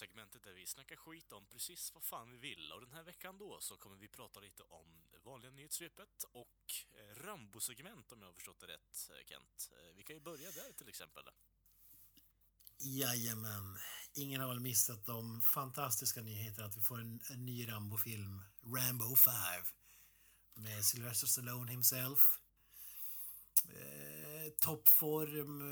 segmentet där vi snackar skit om precis vad fan vi vill. Och den här veckan då så kommer vi prata lite om vanliga nyhetssvepet och eh, Rambo-segment om jag har förstått det rätt, eh, Kent. Eh, vi kan ju börja där till exempel. Jajamän. Ingen har väl missat de fantastiska nyheterna att vi får en, en ny Rambo-film, Rambo 5, med Sylvester Stallone himself. Toppform.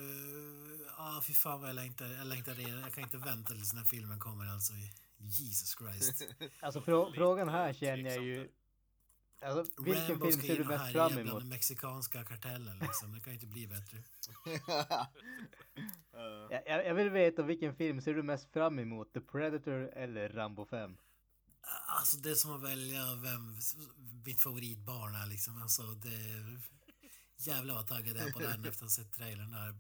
Ah, fy fan vad jag längtar. Jag längtar redan. Jag kan inte vänta tills den här filmen kommer alltså. Jesus Christ. Alltså frå frågan här känner jag ju... Alltså, vilken Rambo film ser du mest fram bland emot? den mexikanska kartellen liksom. Det kan ju inte bli bättre. Jag, jag jag vill veta vilken film ser du mest fram emot? The Predator eller Rambo 5? Alltså det är som att välja vem mitt favoritbarn är liksom. Alltså det... Jävlar vad taggad jag är på den efter att ha sett trailern där.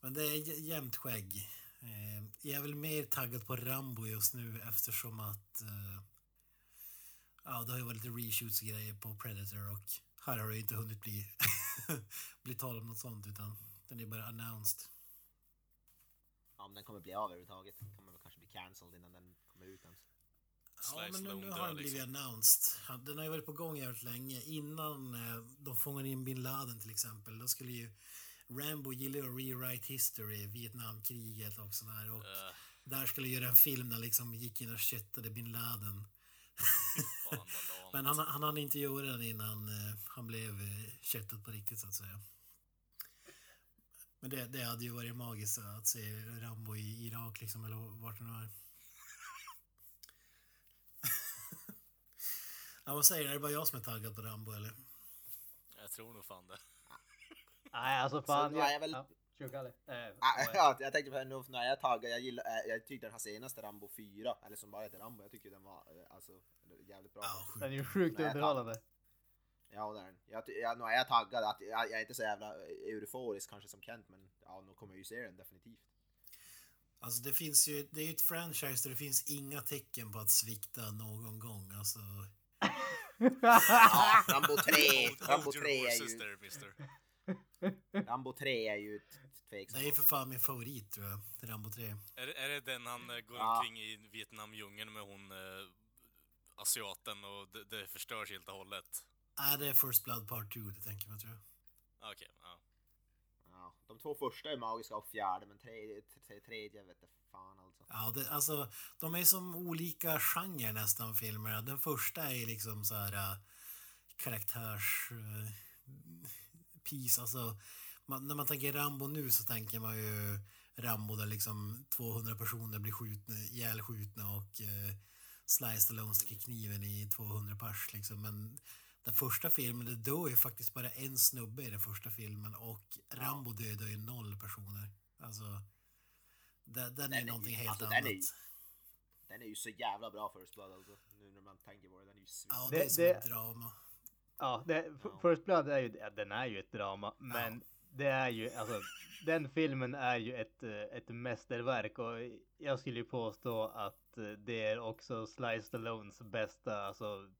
Men det är jämnt skägg. Eh, Jag är väl mer taggad på Rambo just nu eftersom att... eh, Ja, det har ju varit lite reshoots och grejer på Predator och här har det ju inte hunnit bli, bli tal om något sånt utan den är bara announced. Ja, om den kommer bli av överhuvudtaget. Den kommer väl kanske bli cancelled innan den kommer ut ens. Ja, men nu, nu har den blivit liksom. announced. Den har ju varit på gång jävligt länge. Innan eh, de fångade in bin Laden till exempel, då skulle ju Rambo gillar ju att rewrite history, Vietnamkriget och sådär. Och Eh, där skulle göra en film där liksom gick in och köttade bin Laden. fan. Men han, han hann inte göra den innan eh, han blev eh, köttad på riktigt så att säga. Men det, det hade ju varit magiskt att se Rambo i Irak liksom, eller vart det nu är. Ja, vad säger du? Är det bara jag som är taggad på Rambo eller? Jag tror nog fan det. Nej, alltså fan. Så, ja, jag väl- Ja, Ah, ja, jag tänkte på det nu när jag taggad, jag gillar, eh, jag tyckte den här senaste Rambo 4, eller som bara heter Rambo, jag tycker den var eh, alltså jävligt bra. Ja. Den är ju sjukt underhållande. Ja, det är den. Jag, jag, nu är jag taggad, att, jag, jag är inte så jävla euforisk kanske som Kent, men ja, nu kommer jag ju se den definitivt. Alltså det finns ju, det är ju ett franchise där det finns inga tecken på att svikta någon gång. Alltså, Ja, Rambo 3, Hold- Rambo hold your 3 är ju. Rambo 3 är ju tveksamt. det är för fan min favorit tror jag, Rambo 3. Är, är det den han eh, går Ja. omkring i Vietnamdjungeln med hon eh, asiaten och det, det förstörs helt och hållet? Är det First Blood Part 2 det tänker man tror jag. Ah, Okej, ja. Ja, de två första är magiska och fjärde, men tredje, t- tredje vet jag fan alltså. Ja, det, alltså de är som olika genrer nästan filmerna. Den första är liksom så här äh, karaktärs... Äh, piece, alltså. Man, när man tänker Rambo nu så tänker man ju Rambo där liksom 200 personer blir skjutna, ihjälskjutna och äh, Sly Stallone sticker kniven i 200 pers liksom. Men den första filmen, det dör ju faktiskt bara en snubbe i den första filmen och Rambo dödar ju noll personer. Alltså, den, den är är någonting ju- helt alltså, annat. den är ju- Den är ju så jävla bra First Blood alltså, nu när man tänker på det. Den är ju svin... Ja, Det- det, är som det- ett drama. Ja, det, First Blood är ju, ja, den är ju ett drama, men det är ju, alltså, den filmen är ju ett, eh, ett mästerverk och jag skulle ju påstå att eh, det är också Sly Stallones bästa, alltså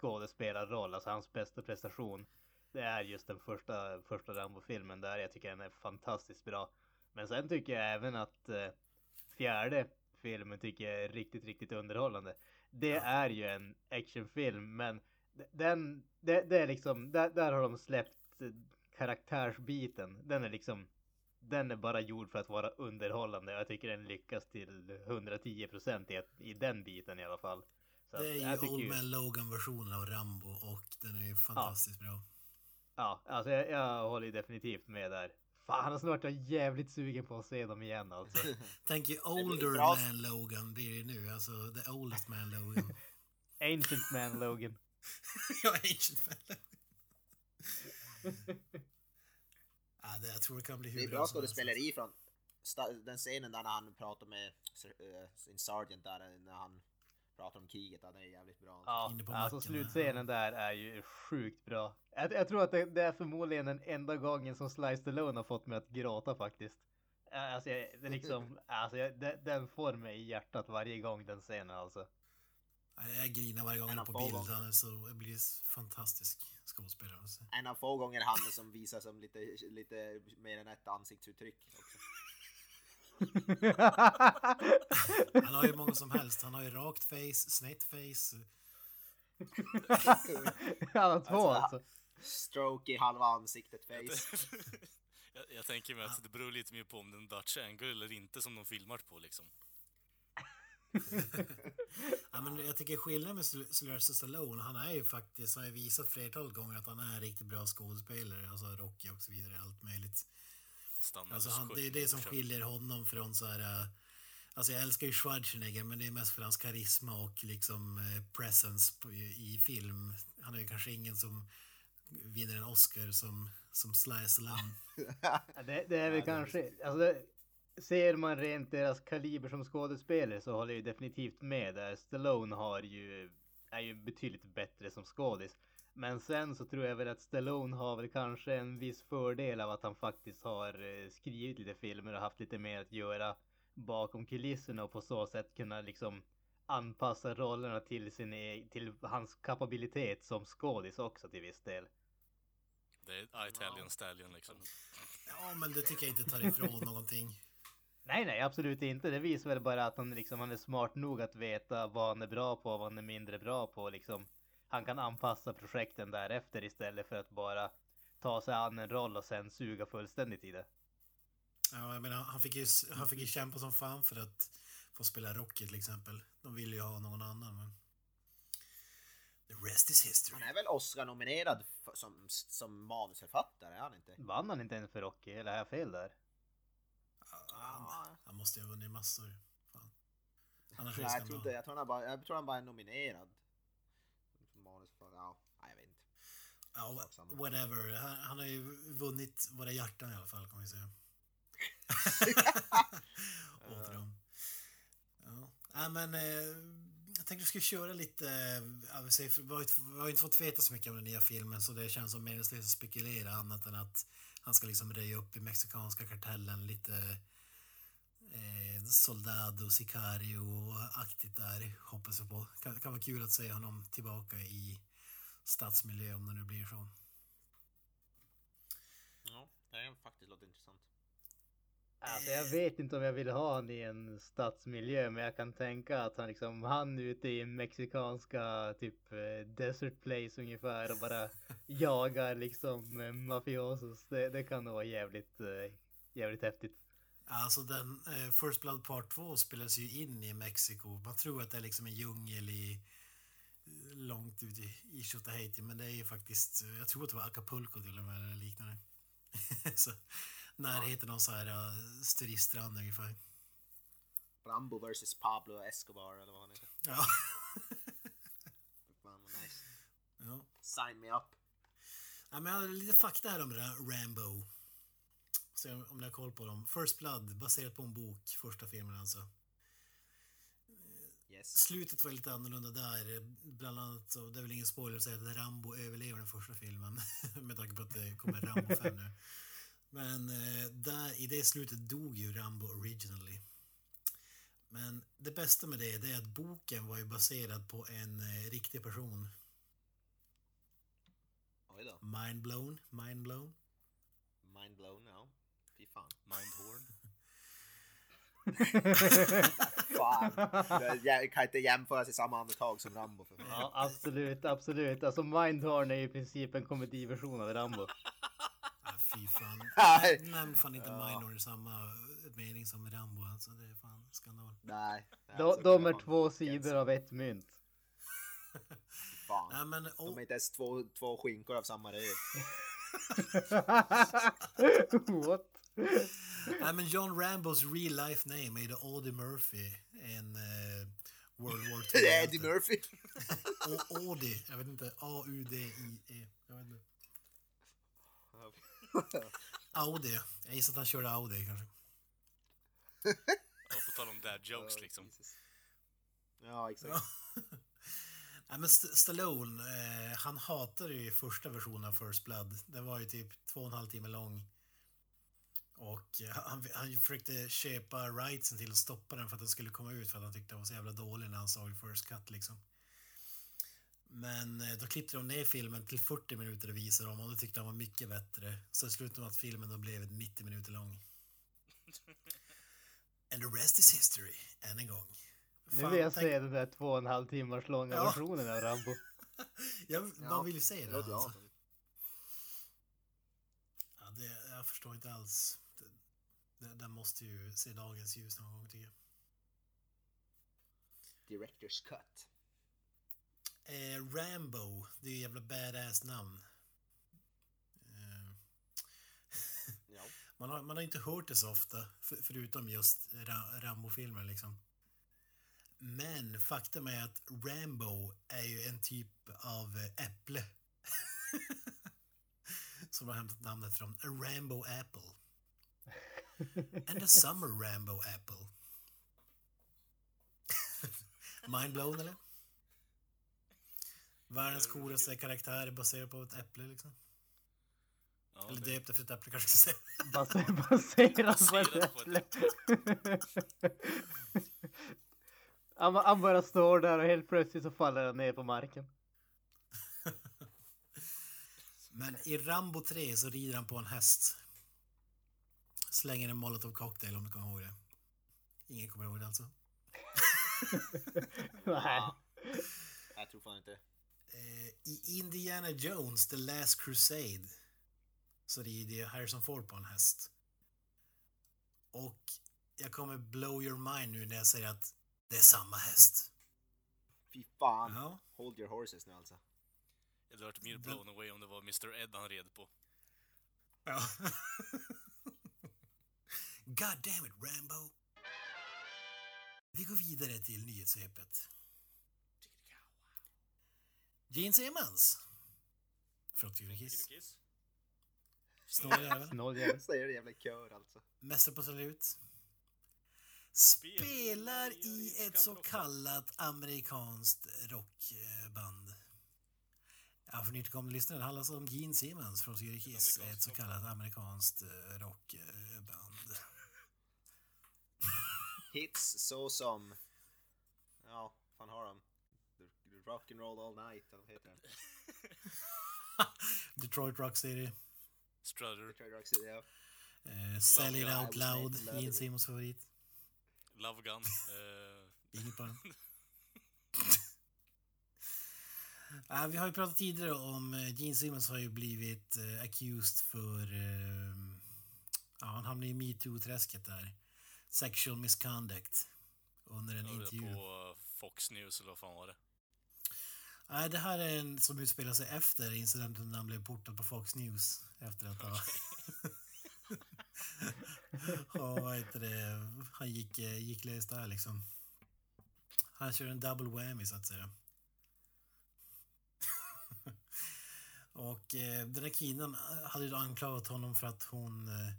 skådespelarroll, alltså hans bästa prestation. Det är just den första, första Rambo-filmen där jag tycker den är fantastiskt bra. Men sen tycker jag även att eh, fjärde filmen tycker jag är riktigt, riktigt underhållande. Det är ju en actionfilm, men den, det, det är liksom, där, där har de släppt eh, karaktärsbiten. Den är liksom, den är bara gjord för att vara underhållande. Jag tycker den lyckas till 110% i, ett- i den biten i alla fall. Så Det att är jag ju Old Man Logan-versionen av Rambo och den är ju fantastiskt bra. Ja, alltså jag, jag håller definitivt med där. Fan, snart är jag jävligt sugen på att se dem igen alltså. Tänk ju blir Older bra. Man Logan blir det nu, alltså the oldest man Logan. Ancient Man Logan. ja, Ancient Man Logan. ja, det, jag tror det kan bli hur Det är bra skådespeleri från sta- den scenen där när han pratar med eh, sin sergeant där när han pratar om kriget, ja, den är jävligt bra. Ja, Inne på alltså macken, slutscenen där är ju sjukt bra. Jag, jag tror att det, det är förmodligen den enda gången som Sly Stallone har fått mig att gråta faktiskt. Alltså, jag, det liksom, alltså jag, den, den får mig i hjärtat varje gång den scenen alltså. Ja, Jag grinar varje gång han är på få bild. gånger. Han är så, det blir fantastisk skådespelare. Alltså. En av få gånger han som visar som lite, lite mer än ett ansiktsuttryck också. Han har ju många som helst. Han har ju rakt face, snett face. Han har två alltså. Stroke i halva ansiktet face. jag, jag tänker mig att det beror lite mer på om det är en Dutch angle eller inte som de filmat på liksom. ja, men jag tycker skillnaden med Syl- Sylvester Stallone, han är ju faktiskt, han har ju visat flertalet gånger att han är en riktigt bra skådespelare, alltså Rocky och så vidare, allt möjligt. Standard Alltså han, det är det som skiljer honom från så här, äh, alltså jag älskar ju Schwarzenegger, men det är mest för hans karisma och liksom eh, presence i, film. Han är ju kanske ingen som vinner en Oscar som, som Sly. Ja, Det, det är väl kanske, alltså det, ser man rent deras kaliber som skådespelare så håller jag ju definitivt med där. Stallone har ju, är ju betydligt bättre som skådis. Men sen så tror jag väl att Stallone har väl kanske en viss fördel av att han faktiskt har eh, skrivit lite filmer och haft lite mer att göra bakom kulisserna och på så sätt kunna liksom anpassa rollerna till sin e- till hans kapabilitet som skådis också till viss del. Det är Italian Stallion liksom. Ja, men det tycker jag inte tar ifrån någonting. Nej, nej, absolut inte. Det visar väl bara att han liksom, han är smart nog att veta vad han är bra på och vad han är mindre bra på. Liksom, han kan anpassa projekten därefter istället för att bara ta sig an en roll och sen suga fullständigt i det. Ja, jag menar, han fick, ju, han fick ju kämpa som fan för att få spela Rocky till exempel. De ville ju ha någon annan, men... The rest is history. Han är väl Oscar-nominerad som, som manusförfattare, är han inte? Vann han inte ens för Rocky? Eller har jag fel där? Han, han måste ju ha vunnit massor. Fan. Annars Nej, jag tror, inte, skandal. jag, tror han bara, jag tror han bara är nominerad. Som manusförfattare. Ja, nej, jag vet inte. Ja, whatever. Han, han har ju vunnit våra hjärtan i alla fall, kan vi säga. Åt dem. Ja. Nej, men eh, jag tänkte vi skulle köra lite... eh, säga, vi, har ju inte, vi har ju inte fått veta så mycket om den nya filmen så det känns som meningslöst att spekulera annat än att han ska liksom röja upp i mexikanska kartellen lite eh, Soldado, Sicario-aktigt där hoppas jag på. Kan, kan vara kul att se honom tillbaka i stadsmiljö om det nu blir så. Ja, det är faktiskt låter intressant. Alltså jag vet inte om jag vill ha han i en stadsmiljö men jag kan tänka att han liksom han ute i mexikanska typ eh, desert place ungefär och bara jagar liksom eh, mafiosos. Det, det kan nog vara jävligt, eh, jävligt häftigt. Alltså den eh, First Blood Part 2 spelas ju in i Mexiko. Man tror att det är liksom en djungel i långt ut i, Tjotahejti men det är ju faktiskt, jag tror att det var Acapulco till och med eller liknande. så, närheten av så här turiststrand ungefär. Rambo vs Pablo Escobar eller vad han heter. Ja. Fan vad nice. ja. Sign me up. ja men jag har lite fakta här om Ra- Rambo. Se om ni har koll på dem. First Blood baserat på en bok, första filmen alltså. Yes. Slutet var lite annorlunda där. Bland annat, så det är väl ingen spoiler att säga att Rambo överlever den första filmen. med tanke på att det kommer Rambo 5 nu. Men eh, där, i det slutet dog ju Rambo originally. Men det bästa med det, det är att boken var ju baserad på en eh, riktig person. Oj då. Mind blown, mind blown. Mind blown, ja. Fy fan. Mindhorn. Fan. Jag kan inte jämföras i samma andetag som Rambo för fan. Ja absolut, absolut. Alltså Mindhorn är i princip en komediversion av Rambo. Ah, fy fan. Nej. Nämn fan inte Ja. Mindhorn i samma mening som Rambo. Alltså det är fan skandal. Nej. De, de är två sidor av ett mynt. Fan. Nej men, De oh, är inte ens två, två skinkor av samma röv. What? Nej, men John Rambos real life name är det Audie Murphy. En uh, World War II. Eddie Murphy. Och Audie, jag vet inte. A-U-D-I-E. Jag vet inte. Audi. Jag gissar att han körde Audi kanske. Och på tal om dad jokes liksom. Ja, exakt. Ja. Nej, men St- Stallone, eh, han hatade ju första versionen av First Blood. Den var ju typ två och en halv timme lång. Och eh, han, han försökte köpa rightsen till att stoppa den för att den skulle komma ut för att han tyckte den var så jävla dålig när han såg First Cut liksom. Men eh, då klippte de ner filmen till 40 minuter och visade dem och då tyckte han var mycket bättre. Så det slutade med att filmen då blev 90 minuter lång. And the rest is history, än en gång. Nu Fan, vill jag tänk- se den där två och en halv timmars långa Ja. versionen av Rambo. Jag, Ja, man vill ju se ju Alltså. Ja, det, jag förstår inte alls. Den måste ju se dagens ljus någon gång tycker jag. Director's cut. Eh, Rambo, det är ju jävla badass namn. Eh, Ja. man, har, man har inte hört det så ofta, för, förutom just Ra, Rambo-filmer liksom. Men faktum är att Rambo är ju en typ av äpple. Som har hämtat namnet från Rambo Apple. And a Summer Rambo Apple. Mind blown eller? Världens coolaste karaktär är baserad på ett äpple liksom. Ja, Eller det- döpt efter ett äpple kanske jag ska säga. Base- Baserat på ett Baserat på ett äpple. han, han bara står där och helt plötsligt så faller han ner på marken. Men i Rambo 3 så rider han på en häst. Slänger en molotov cocktail om du kommer ihåg det. Ingen kommer ihåg det alltså. Nej. Ja. Jag tror fan inte. Eh, I Indiana Jones, The Last Crusade, så rider Harrison Ford på en häst. Och jag kommer blow your mind nu när jag säger att det är samma häst. Fy fan. Ja. Hold your horses nu alltså. Jag hade varit mer blown away om det var Mr Ed han red på. ja. God damn it, Rambo! Vi går vidare till nyhetssvepet. Gene Simmons. Frottdjurkiss. Kiss? Snåljävel. Snåljävel. Säger det jävla kör alltså. Mästare på salut. Spelar i ett så kallat amerikanskt rockband. Ja, för nytillkomna lyssnare, det handlar om Gene Simmons från Syre Kiss, ett så kallat amerikanskt eh, rockband. Hits så som... Ja, fan har de? The- the Rock and roll all night, eller vad heter den? Detroit Rock City, Strutter, Detroit Rock City, ja. eh, Sell It Out Loud, Gene It. Simmons favorit. Love Gun. eh, Inget på den. Ja, vi har ju pratat tidigare om eh, Gene Simmons har ju blivit eh, accused för... Ja, han hamnade i metoo-träsket där. Sexual misconduct. Under en intervju. på Fox News eller vad fan var det? Nej, det här är en som utspelar sig efter incidenten när han blev portad på Fox News. Efter att ha... ja, vad heter det? Han gick, gick lös där liksom. Han kör en double whammy så att säga. Och eh, den här kvinnan hade ju anklagat honom för att hon eh,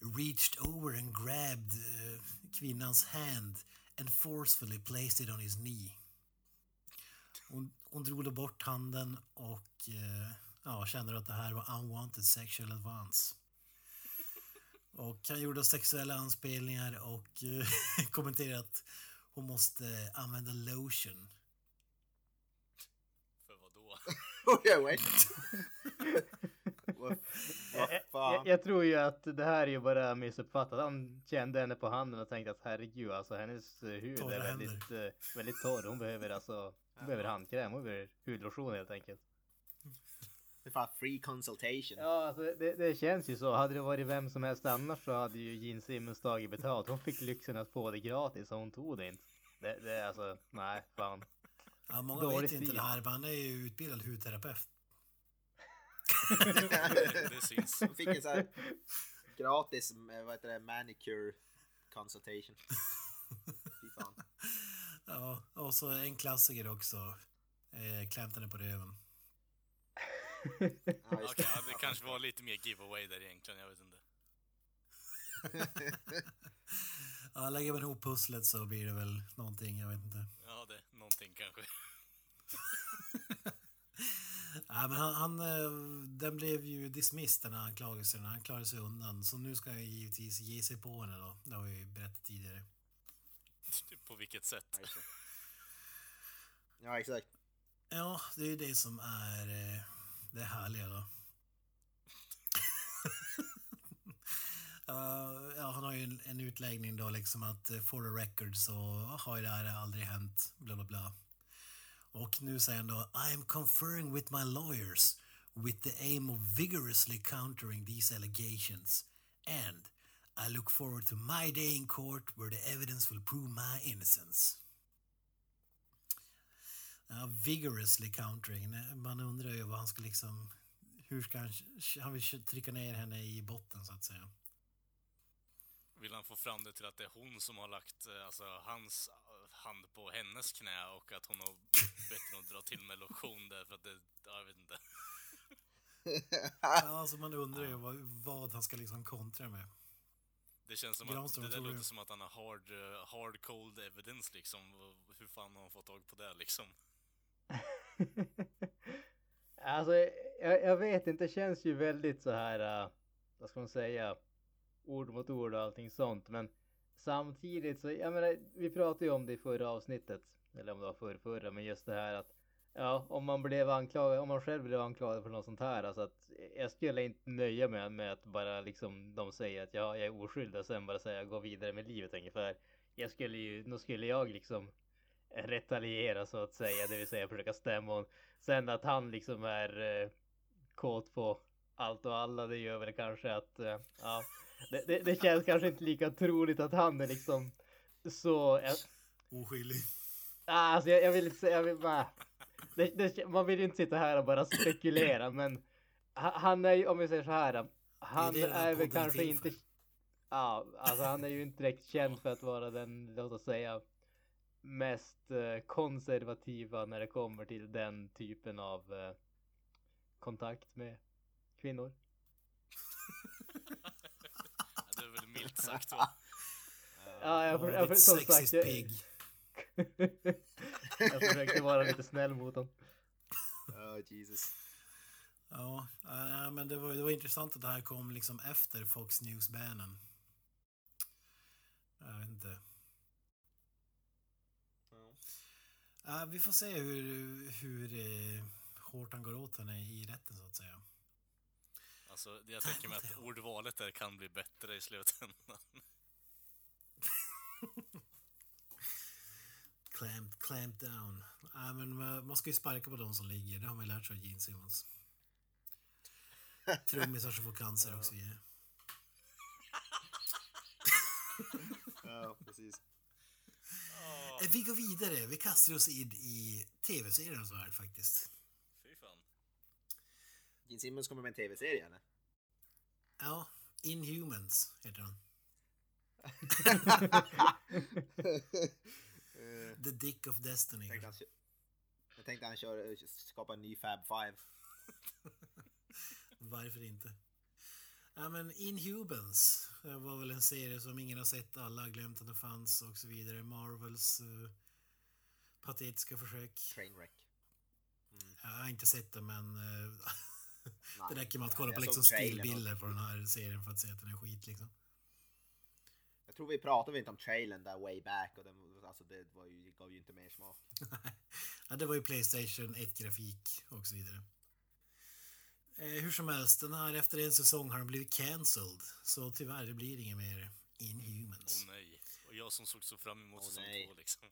reached over and grabbed eh, kvinnans hand and forcefully placed it on his knee. Hon, hon drog då bort handen och eh, ja, kände att det här var unwanted sexual advance. Och han gjorde sexuella anspelningar och eh, kommenterade att hon måste använda lotion. För vad då? Okej, wait. Vad vad Jag, jag, tror ju att det här är ju bara missuppfattat. Han kände henne på handen och tänkte att herregud, alltså hennes eh, hud Torra är väldigt, eh, väldigt torr. Hon behöver alltså, hon behöver handkräm, hon behöver hudlotion helt enkelt. Det är fan free consultation. Ja, alltså det, det känns ju så. Hade det varit vem som helst annars så hade ju Gene Simmons tagit betalt. Hon fick lyxen att få det gratis och hon tog det inte. Det, det är alltså, nej, fan. Ja, många Dålig vet inte stil. det här, men han är ju utbildad hudterapeut. det syns. Hon fick en sån här gratis, eh, vad heter det, manicure consultation. Fy fan. Ja, och så en klassiker också. Eh, på röven. Ja, Okej, ja, det kanske var lite mer giveaway där egentligen, jag vet inte. Ja, lägger man ihop pusslet så blir det väl någonting, jag vet inte. Ja, det, någonting kanske. Ja, men han, han, eh, den blev ju dismissed den här anklagelsen. Han klarade sig undan. Så nu ska jag givetvis ge sig på henne då. Det har vi ju berättat tidigare. På vilket sätt? Ja, exakt. Ja, det är ju det som är eh, det härliga då. Uh, ja, han har ju en, en utläggning då liksom att uh, for the record så har ju det här aldrig hänt, bla bla bla. Och nu säger han då I am conferring with my lawyers with the aim of vigorously countering these allegations and I look forward to my day in court where the evidence will prove my innocence. Ja, vigorously countering. Man undrar ju vad han ska liksom... Hur ska han... Han vill trycka ner henne i botten så att säga. Vill han få fram det till att det är hon som har lagt eh, alltså, hans hand på hennes knä och att hon har bett att dra till med lotion där för att det... Ja, jag vet inte. ja, alltså man undrar ju vad, vad han ska liksom kontra med. Det känns som Granström, att det där låter som att han har hard, uh, hard cold evidence liksom. Hur fan har han fått tag på det liksom? alltså, jag, jag, vet inte, det känns ju väldigt så här, uh, vad ska man säga, ord mot ord och allting sånt. Men samtidigt så, jag menar, vi pratade ju om det i förra avsnittet, eller om det var förr, förra, men just det här att Ja, om man blev anklagad, om man själv blev anklagad för något sånt här. Alltså att jag skulle inte nöja mig med att bara liksom de säger att ja, jag är oskyldig och sen bara säga gå vidare med livet ungefär. Jag skulle ju, då skulle jag liksom retaliera så att säga, det vill säga försöka stämma hon. Sen att han liksom är eh, kåt på allt och alla, det gör väl kanske att eh, ja, det, det, det, känns kanske inte lika troligt att han är liksom så. Eh, Oskyldig. Alltså jag, jag vill inte säga, jag vill bara det, det, man vill ju inte sitta här och bara spekulera, men han är ju, om vi säger så här, han är, är väl kanske inte... Ja, alltså han är ju inte direkt känd för att vara den, låt oss säga, mest eh, konservativa när det kommer till den typen av eh, kontakt med kvinnor. det är väl milt sagt va? Ja, jag, jag, jag, som sagt. Jag, jag försökte vara lite snäll mot honom. Oh, Jesus. Ja, äh, men det var, det var intressant att det här kom liksom efter Fox News-bannen. Jag vet inte. Ja. Äh, vi får se hur, hur eh, hårt han går åt henne i rätten så att säga. Alltså, jag tänker mig att ordvalet där kan bli bättre i slutändan. Clamp, clamp down. Äh, men man ska ju sparka på de som ligger. Det har man ju lärt sig av Gene Simmons. Trummisar som får cancer och så vidare. ja, precis. Oh. Vi går vidare. Vi kastar oss in i tv-seriens värld faktiskt. Gene Simmons kommer med en tv-serie eller? Ja, Inhumans heter den. The Dick of Destiny. Jag tänkte han, jag tänkte han kör, skapa en ny Fab Five. Varför inte? Ja, men Inhumans var väl en serie som ingen har sett, alla har glömt att den fanns och så vidare. Marvels uh, patetiska försök. Trainwreck. Mm. Jag har inte sett den men uh, det räcker med att kolla på liksom stillbilder på den här serien för att se att den är skit liksom. Jag tror vi pratade inte om trailern där way back och den alltså det var ju, gav ju inte mer smak. ja, det var ju Playstation 1-grafik och så vidare. Eh, hur som helst, den här efter en säsong har den blivit cancelled. Så tyvärr, det blir inget mer Inhumans. Åh oh, nej. Och jag som såg så fram emot oh, säsong två liksom.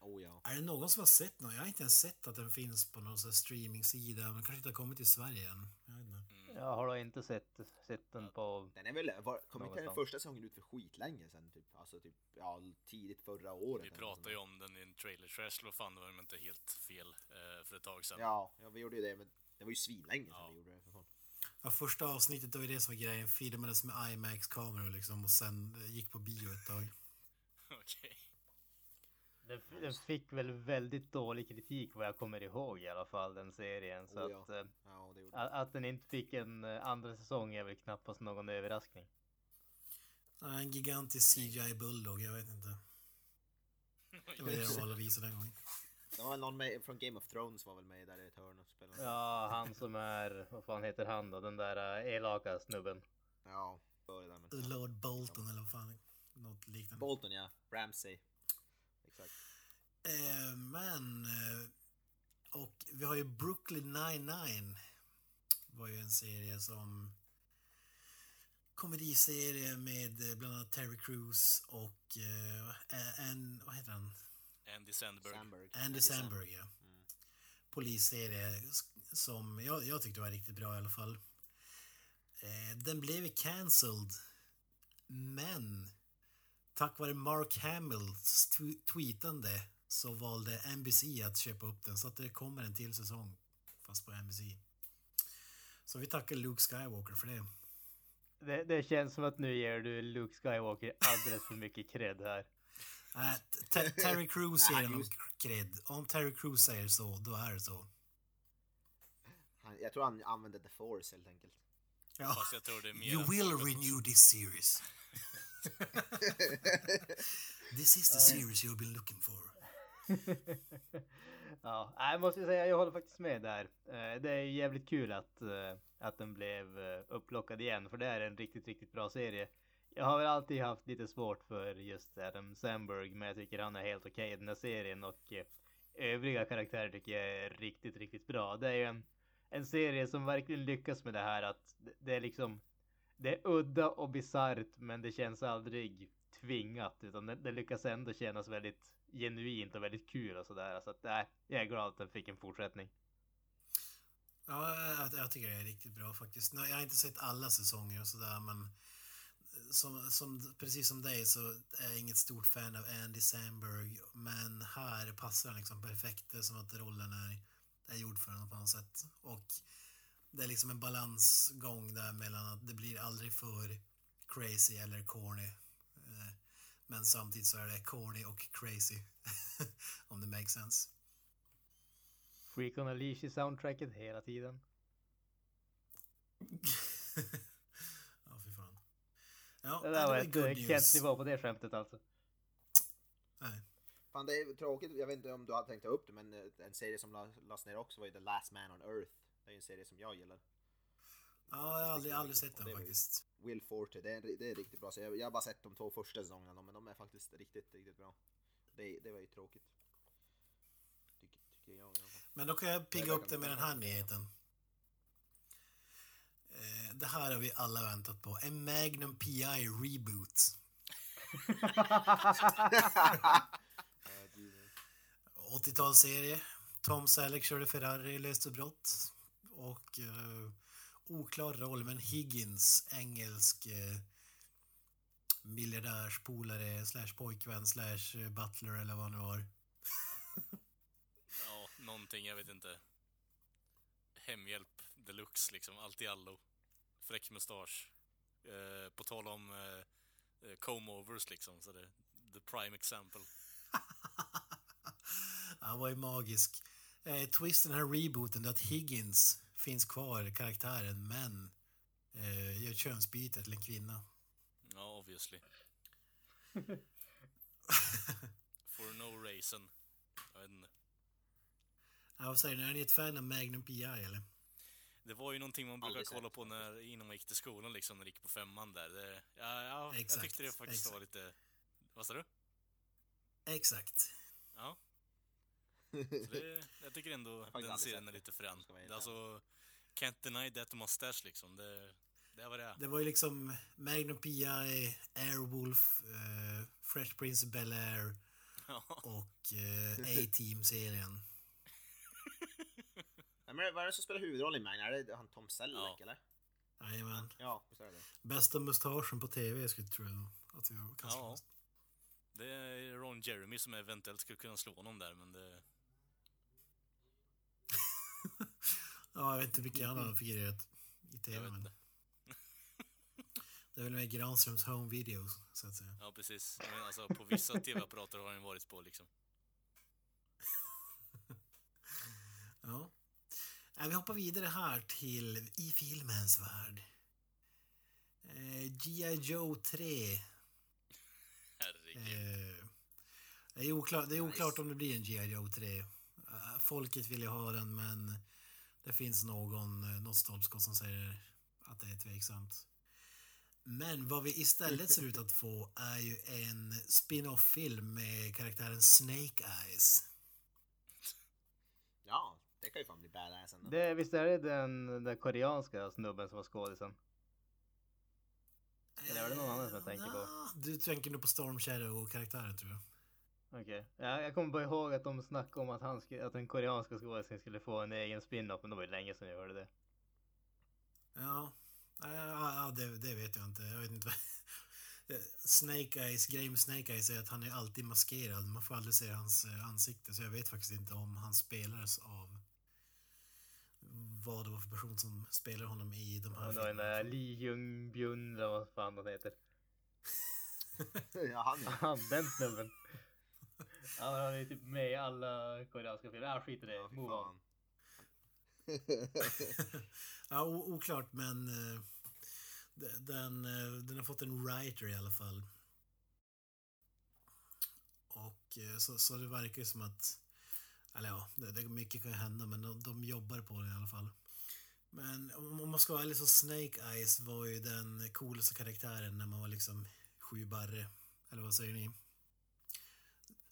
Oh, ja. Är det någon som har sett någon? Jag har inte ens sett att den finns på någon streaming-sida. Den kanske inte har kommit till Sverige än. Jag vet inte. Jag har inte sett, sett den på... Den är väl, var, kom inte den första säsongen ut för skitlänge sen typ, alltså typ, ja, tidigt förra året. Vi pratade ju om den i en trailer trash, och fan det var inte helt fel eh, för ett tag sedan. Ja, ja, vi gjorde ju det, men det var ju svinlänge ja. sedan vi gjorde det. För Ja, första avsnittet var ju det som var grejen, filmades med IMAX-kameror liksom och sen gick på bio ett tag. Okej. Okay. Den, den, fick väl väldigt dålig kritik vad jag kommer ihåg i alla fall den serien. Så oh, ja. att, eh, ja, att, att den inte fick en eh, andra säsong är väl knappast någon överraskning. en gigantisk CGI Bulldog, jag vet inte. Det var det jag valde att visa den gången. Det var någon med, från Game of Thrones var väl med där i ett hörn och spelade. Ja, han som är, vad fan heter han då? Den där uh, elaka snubben. Ja, där med. Lord Bolton eller vad fan, något liknande. Bolton ja, Ramsey. Eh, men... Eh, och vi har ju Brooklyn 99. var ju en serie som komediserie med eh, bland annat Terry Crews och uh, en, vad heter han? Andy Sandberg. Sandberg. Andy Samberg, ja. Mm. Polisserie som jag, jag tyckte var riktigt bra i alla fall. Eh, den blev cancelled, men tack vare Mark Hamills tw- tweetande så valde NBC att köpa upp den så att det kommer en till säsong fast på NBC. Så vi tackar Luke Skywalker för det. Det, det känns som att nu ger du Luke Skywalker alldeles för mycket cred här. Äh, Te- Terry Crews ger honom cred. Om Terry Crews säger så, då är det så. Han, jag tror han använde the force helt enkelt. Ja. Fast jag tror det är mer You will något. renew this series. This is the series you've been looking for. ja, jag måste säga, jag håller faktiskt med där. Eh, det är jävligt kul att, eh, att den blev eh, upplockad igen, för det är en riktigt, riktigt bra serie. Jag har väl alltid haft lite svårt för just Adam Sandberg, men jag tycker han är helt okej i den här serien och övriga karaktärer tycker jag är riktigt, riktigt bra. Det är ju en, en serie som verkligen lyckas med det här att det- det är liksom det är udda och bisarrt men det känns aldrig tvingat utan det, det lyckas ändå kännas väldigt genuint och väldigt kul och sådär. Så att äh, jag är glad att den fick en fortsättning. Ja, jag, jag tycker det är riktigt bra faktiskt. Nu, Jag har inte sett alla säsonger och sådär, men som, som, precis som dig så är jag inget stort fan av Andy Samberg, men här passar han liksom perfekt. Det är som att rollen är, är gjord för honom på något sätt. Och det är liksom en balansgång där mellan att det blir aldrig för crazy eller corny. Men samtidigt så är det corny och crazy. Om det makes sense. Freak on a Leash i soundtracket hela tiden. ja, fy fan. Ja, Det nej, där var ett news. Kent-nivå på det skämtet alltså. Nej. Fan det är tråkigt, jag vet inte om du hade tänkt ta upp det men eh, en serie som la- lades ner också var ju The Last Man on Earth. Det är ju en serie som jag gillar. Ja, jag har aldrig, aldrig sett den faktiskt. Will Forte, det är, en det är riktigt bra. Så jag, jag har bara sett de två första säsongerna men de är faktiskt riktigt, riktigt bra. Det, det var ju tråkigt. Tycker, tycker jag. Men då kan jag pigga upp det med den här nyheten. Eh, Det här har vi alla väntat på. En Magnum PI reboot. Du- 80-talsserie. Tom Selleck körde Ferrari, löste brott. Och eh, oklar roll, men Higgins, engelsk eh, miljardärspolare slash pojkvän slash eh, butler eller vad det var. Ja, någonting, jag vet inte. Hemhjälp deluxe liksom, allt i allo. Fräck mustasch. Eh, på tal om eh, eh, comb-overs liksom, så det the prime example. Han var ju magisk. Eh, twisten här rebooten att Higgins finns kvar, karaktären, men eh, gör könsbyte till en kvinna. Ja, obviously. For no reason. Jag vet inte. Ja, vad säger ni, är ni ett fan av Magnum PI eller? Det var ju någonting man brukade Aldrig kolla på när, innan man gick till skolan liksom, när det gick på femman där. Det, ja, ja, jag Exakt, tyckte det faktiskt exakt. var lite... Vad sa du? Exakt. Ja. Så det, jag tycker ändå den serien är lite frän. Alltså, can't deny that mustache liksom. Det, det vad det. Det var ju liksom Magnum PI, Airwolf, eh, Fresh Prince of Bel-Air Ja. och eh, A-Team-serien. Men vad är det som spelar huvudrollen i Magna? Är det han Tom Selleck Ja. eller? Jajamän. Ja, visst är det. Bästa mustaschen på tv skulle jag tro att vi kan slå Ja. Det är Ron Jeremy som eventuellt skulle kunna slå honom där, men det... Ja, jag vet inte vilka han har figurerat i tv, men det är väl med Granströms home videos, så att säga. Ja, precis. Men alltså, på vissa tv-apparater har han varit på liksom. Ja. Äh, Vi hoppar vidare här till i filmens värld. Eh, G.I. Joe 3. Herregud. Eh, det är oklart, det är Nice. oklart om det blir en G.I. Joe 3. Eh, folket vill ju ha den, men det finns någon, eh, något stolpskott som säger att det är tveksamt. Men vad vi istället ser ut att få är ju en spin-off-film med karaktären Snake Eyes. Ja, det kan ju fan bli badass ändå. Det, visst är det den, den koreanska snubben som var skådisen? Eller är det någon annan som jag tänker på? Du tänker nog på Storm Shadow-karaktären tror jag. Okej. Ja, jag kommer bara ihåg att de snackade om att, han skulle, att den koreanska skådespelaren skulle få en egen spin-off, men det var ju länge sedan jag hörde det. Ja, ja, ja det, det vet jag inte. Jag vet inte. vad- Snake Eyes, med Snake Eyes är att han är alltid maskerad. Man får aldrig se hans eh, ansikte. Så jag vet faktiskt inte om han spelades av vad det var för person som spelar honom i de här Och då den där filmerna. Lee Jung-byun eller vad fan han heter. ja, han ja. Han, den snubben. Ja, han är typ med i alla koreanska filmer. Ja, skit i det. Ja, Move on. ja, oklart, men de- den, eh, den har fått en writer i alla fall. Och eh, så, så det verkar ju som att, eller ja, det, det, mycket kan ju hända, men de, de jobbar på det i alla fall. Men om om man ska vara ärlig så Snake Eyes var ju den coolaste karaktären när man var liksom sju barre. Eller vad säger ni?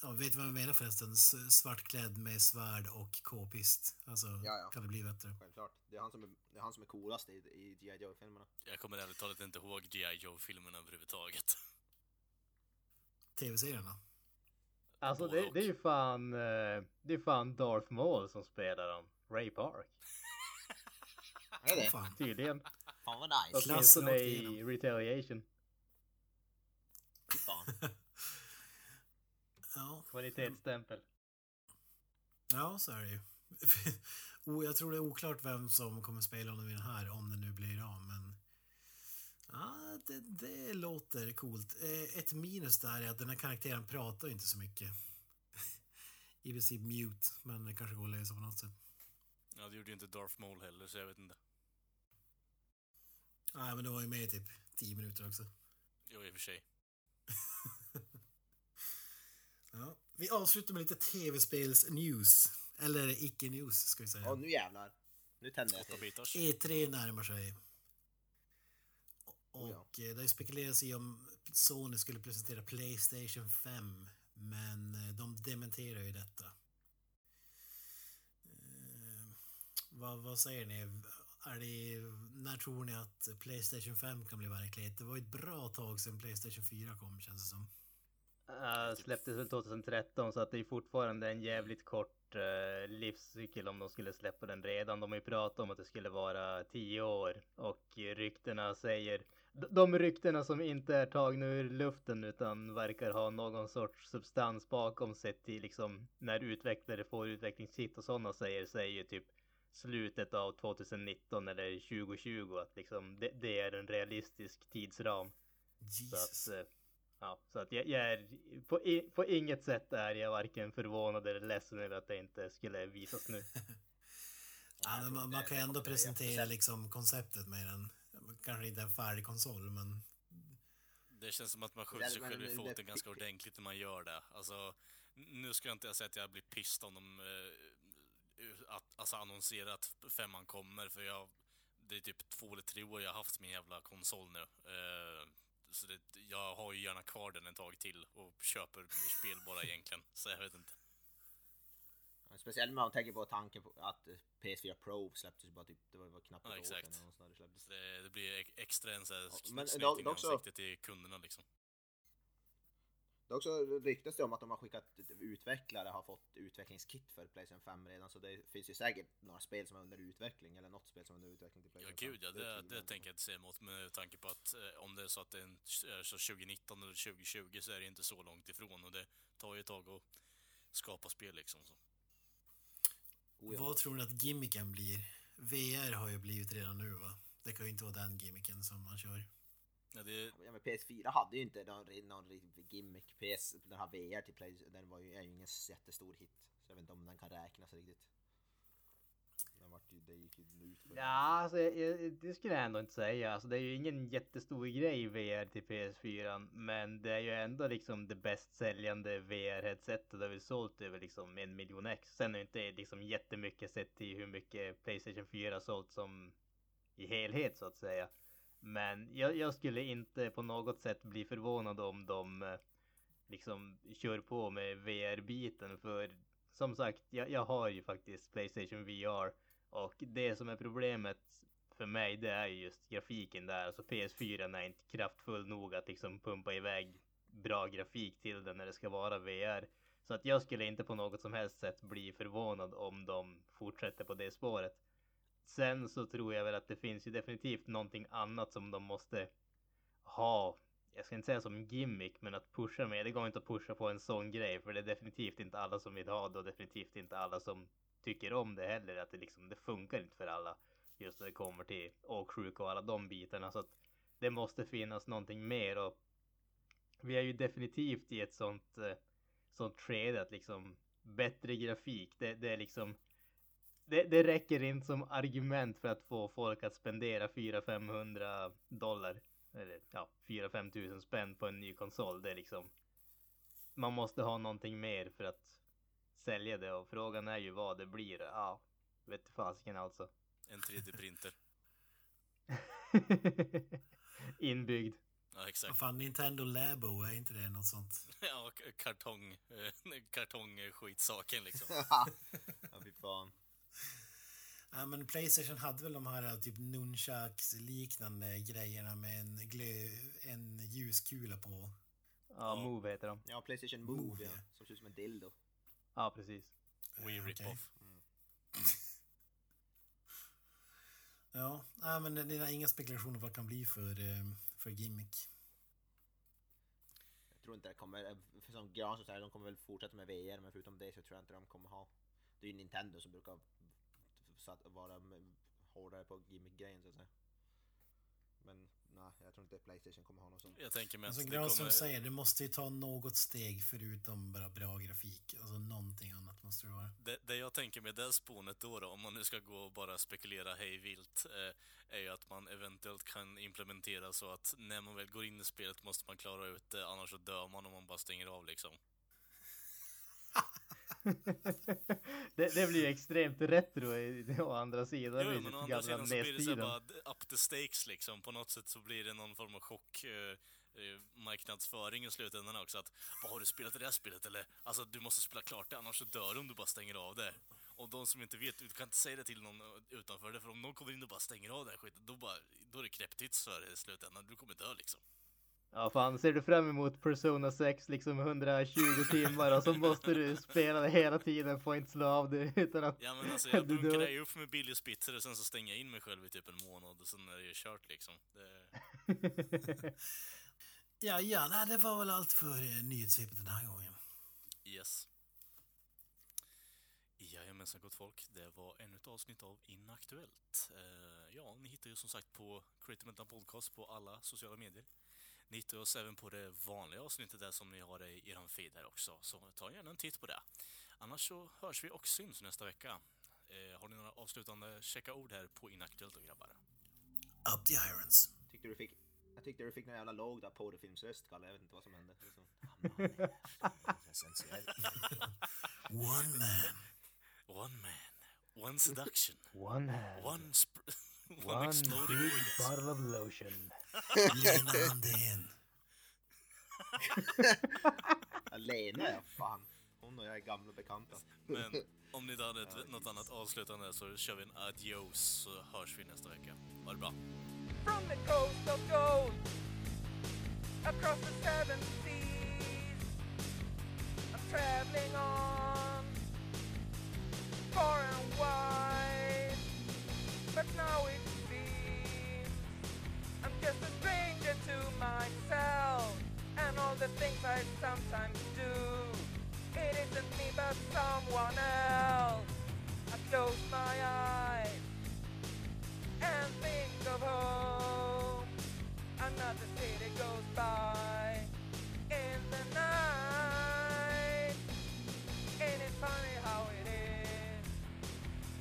Ja, vet du vad jag menar förresten? Svartklädd med svärd och k-pist. Alltså, Ja, ja. kan det bli bättre? Självklart. Det är han som är, det är, han som är coolast i, i G.I. Joe-filmerna. Jag kommer ärligt talat inte ihåg G.I. Joe-filmerna överhuvudtaget. Tv-serierna. Alltså det, det är ju fan, eh, det är fan Darth Maul som spelar dem. Ray Park. Är det? fan. Tydligen. Fan vad nice. Åtminstone i. Retaliation. Fy fan. Ja, Kvalitetsstämpel. ja, så är det ju. Jag tror det är oklart vem som kommer spela honom i den här, om det nu blir av, men... Ja, det, det låter coolt. Eh, Ett minus där är att den här karaktären pratar inte så mycket. I princip mute, men det kanske går att lösa på något sätt. Ja, det gjorde ju inte Darth Maul heller, så jag vet inte. Nej, men det var ju med i typ 10 minuter också. Jo, i och för sig. Vi avslutar med lite tv-spels-news. Eller icke-news, ska vi säga. Ja, nu jävlar. Nu tänder jag till. bitars. E3 närmar sig. Och Oh ja. eh, det spekulerats i om Sony skulle presentera Playstation 5. Men eh, de dementerar ju detta. Eh, vad, vad säger ni? Är det, när tror ni att Playstation 5 kan bli verklighet? Det var ju ett bra tag sedan Playstation 4 kom känns det som. Uh, släpptes väl 2013 så att det är fortfarande en jävligt kort uh, livscykel om de skulle släppa den redan. De har ju pratat om att det skulle vara 10 år och ryktena säger de ryktena som inte är tagna ur luften utan verkar ha någon sorts substans bakom sett till liksom när utvecklare får utvecklingskit och sådana säger säger ju typ slutet av 2019 eller 2020 att liksom det, det är en realistisk tidsram. Så Jesus. att, eh, ja, så att jag, jag är på, i, på inget sätt är jag varken förvånad eller ledsen över att det inte skulle visas nu. Ja, men man, man kan ju ändå presentera liksom. konceptet med den. Kanske inte en färdig konsol, men Det känns som att man skjuter sig själv i det- foten ganska ordentligt när man gör det. Alltså, nu ska jag inte säga att jag blir pissed om de eh, att, alltså annonserar att femman kommer, för jag... Det är typ två eller tre år jag har haft min jävla konsol nu. Eh, så det, jag har ju gärna kvar den ett tag till och köper mer spel bara egentligen. Så jag vet inte. Speciellt när man tänker på tanken på att eh, PS4 Pro släpptes bara typ, det var var knappt ett Ja, år exakt. sedan. sånt där det det, blir ex- extra en sån här Ja, men dock- dock så- till kunderna liksom. Det är också ryktas det om att de har skickat utvecklare har fått utvecklingskit för Playstation 5 redan så det finns ju säkert några spel som är under utveckling eller något spel som är under utveckling till Ja Playstation 5. gud ja, det, det inte tänker jag inte säga emot med tanke på att eh, om det är så att det är en, är så 2019 eller 2020 så är det inte så långt ifrån och det tar ju ett tag att skapa spel liksom. Så. Oh, ja. vad tror ni att gimmicken blir? VR har ju blivit redan nu va? Det kan ju inte vara den gimmicken som man kör. Ja, det, Ja, men PS4 hade ju inte någon, någon gimmick. PS, den här VR till Play, den var ju, är ju ingen jättestor hit. Så jag vet inte om den kan räknas riktigt. Den vart ju, det gick ju ut för Ja, alltså jag, det skulle jag ändå inte säga. Alltså det är ju ingen jättestor grej VR till PS4, men det är ju ändå liksom det bäst säljande VR-headsetet. Det har väl sålt över liksom en miljon ex. Sen är det inte liksom jättemycket sett till hur mycket Playstation 4 har sålt som i helhet så att säga. Men jag, jag skulle inte på något sätt bli förvånad om de eh, liksom kör på med VR-biten för som sagt, jag, jag har ju faktiskt Playstation VR och det som är problemet för mig, det är just grafiken där. Alltså PS4 är inte kraftfull nog att liksom pumpa iväg bra grafik till den när det ska vara VR. Så att jag skulle inte på något som helst sätt bli förvånad om de fortsätter på det spåret. Sen så tror jag väl att det finns ju definitivt någonting annat som de måste ha. Jag ska inte säga som gimmick, men att pusha med. Det går inte att pusha på en sån grej, för det är definitivt inte alla som vill ha det och definitivt inte alla som tycker om det heller. Att det liksom, det funkar inte för alla. Just när det kommer till åksjuka och alla de bitarna. Så att det måste finnas någonting mer och vi är ju definitivt i ett sånt, eh, sånt skede att liksom bättre grafik, det, det är liksom det, det räcker inte som argument för att få folk att spendera 400-500 dollar. Eller ja, 4-5 tusen spänn på en ny konsol. Det är liksom man måste ha någonting mer för att sälja det och frågan är ju vad det blir. Ja, vet fasiken alltså. En 3D-printer. Inbyggd. Ja, Vad exakt. fan, Nintendo Labo, är inte det något sånt? Ja, kartong, eh, kartongskitsaken liksom. ja, fy fan. Ja, men Playstation hade väl de här typ nunchucks liknande grejerna med en, glö, en ljuskula på. Ja. Move heter de. Ja, Playstation Move, Move, ja. Som ser ut som en dildo. Ja, precis. We Eh, rip okej. off. Ja, nej, men det är inga spekulationer vad det kan bli för, eh, för gimmick. Jag tror inte det kommer, eh, för som Gran säger, de kommer väl fortsätta med VR, men förutom det så tror jag inte de kommer ha. Det är ju Nintendo som brukar satt, vara hårdare på gimmick-grejen så att säga. Men nej, jag tror inte Playstation kommer ha något sånt. Jag tänker mig Men att som kommer... säger, det måste ju ta något steg förutom bara bra grafik. Alltså någonting annat måste det vara. Det, det jag tänker med det spånet då, då, om man nu ska gå och bara spekulera hej vilt, eh, är ju att man eventuellt kan implementera så att när man väl går in i spelet måste man klara ut det, annars så dör man om man bara stänger av liksom. Det, det blir ju extremt retro å andra sidan. Det Jo, men å andra sidan så blir det så bara up the stakes liksom. På något sätt så blir det någon form av chock eh, eh, marknadsföring i slutändan också. Att, vad har du spelat det här spelet? Eller, alltså du måste spela klart det, annars så dör du om du bara stänger av det. Och de som inte vet, du kan inte säga det till någon eh, utanför det, för om någon kommer in och bara stänger av den här skiten, då, bara, då är det knäpptyst för dig i slutändan. Du kommer dö liksom. Ja, fan, ser du fram emot Persona 6 liksom 120 timmar och så måste du spela det hela tiden, får inte slå av det utan att Ja men alltså jag bunkrar ju upp med billig spitzer och sen så stänger jag in mig själv i typ en månad och sen är det ju kört liksom. Det, Ja, ja, nej, det var väl allt för eh, nyhetssvepet den här gången. Yes. Jajamensan gott folk, det var ännu ett avsnitt av Inaktuellt. Eh, ja, ni hittar ju som sagt på Creative Mental Podcast på alla sociala medier. Ni hittar oss även på det vanliga avsnittet där som ni har det i er feed här också, så ta gärna en titt på det. Annars så hörs vi och syns nästa vecka. Eh, har ni några avslutande checka ord här på Inaktuellt då grabbar? Up the irons. Tyckte du fick, jag tyckte du fick någon jävla låg där porrfilmsröst Kalle, jag vet inte vad som hände. One man. One man, one seduction, One hand, one, sp- one, one exploding big orgasm. bottle of lotion. Lena Andén. Lena ja, fan. Hon och jag är gamla bekanta. Men om ni inte hade ett, något annat avslutande så kör vi en adios så hörs vi nästa vecka. Ha det bra. from the coast of gold across the seven seas. I'm traveling on far and wide, but now it seems I'm just a stranger to myself and all the things I sometimes do. It isn't me but someone else. I close my eyes and think of home. Another city goes by in the night. Ain't it funny how it is?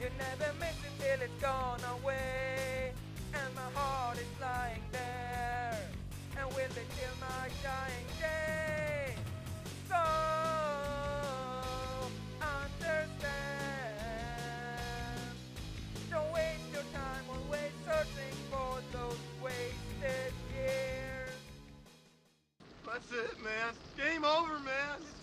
You never miss it till it's gone away. Lying there. And will they till my dying day? So understand. Don't waste your time searching for those wasted years. That's it, man. Game over, man.